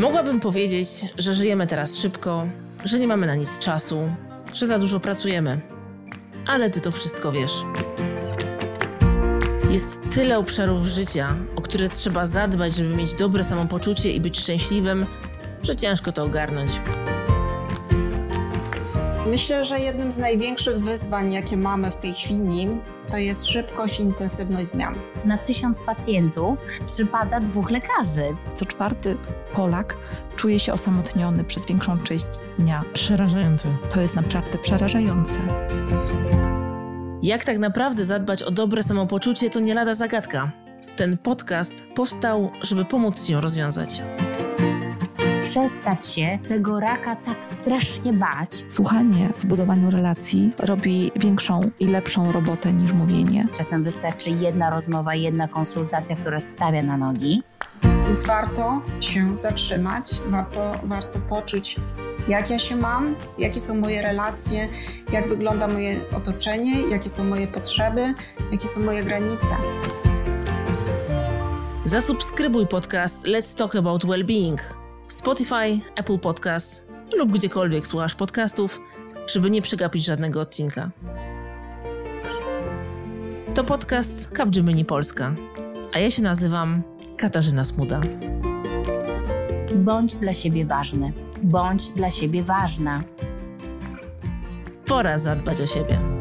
Mogłabym powiedzieć, że żyjemy teraz szybko, że nie mamy na nic czasu, że za dużo pracujemy. Ale ty to wszystko wiesz. Jest tyle obszarów życia, o które trzeba zadbać, żeby mieć dobre samopoczucie i być szczęśliwym, że ciężko to ogarnąć. Myślę, że jednym z największych wyzwań, jakie mamy w tej chwili, to jest szybkość i intensywność zmian. Na tysiąc pacjentów przypada dwóch lekarzy. Co czwarty Polak czuje się osamotniony przez większą część dnia. Przerażające. To jest naprawdę przerażające. Jak tak naprawdę zadbać o dobre samopoczucie, to nie lada zagadka. Ten podcast powstał, żeby pomóc Ci ją rozwiązać. Przestać się tego raka tak strasznie bać. Słuchanie w budowaniu relacji robi większą i lepszą robotę niż mówienie. Czasem wystarczy jedna rozmowa, jedna konsultacja, która stawia na nogi. Więc warto się zatrzymać, warto, warto poczuć, jak ja się mam, jakie są moje relacje, jak wygląda moje otoczenie, jakie są moje potrzeby, jakie są moje granice. Zasubskrybuj podcast Let's Talk About Wellbeing w Spotify, Apple Podcast lub gdziekolwiek słuchasz podcastów, żeby nie przegapić żadnego odcinka. To podcast Capgemini Polska, a ja się nazywam Katarzyna Smuda. Bądź dla siebie ważny. Bądź dla siebie ważna. Pora zadbać o siebie.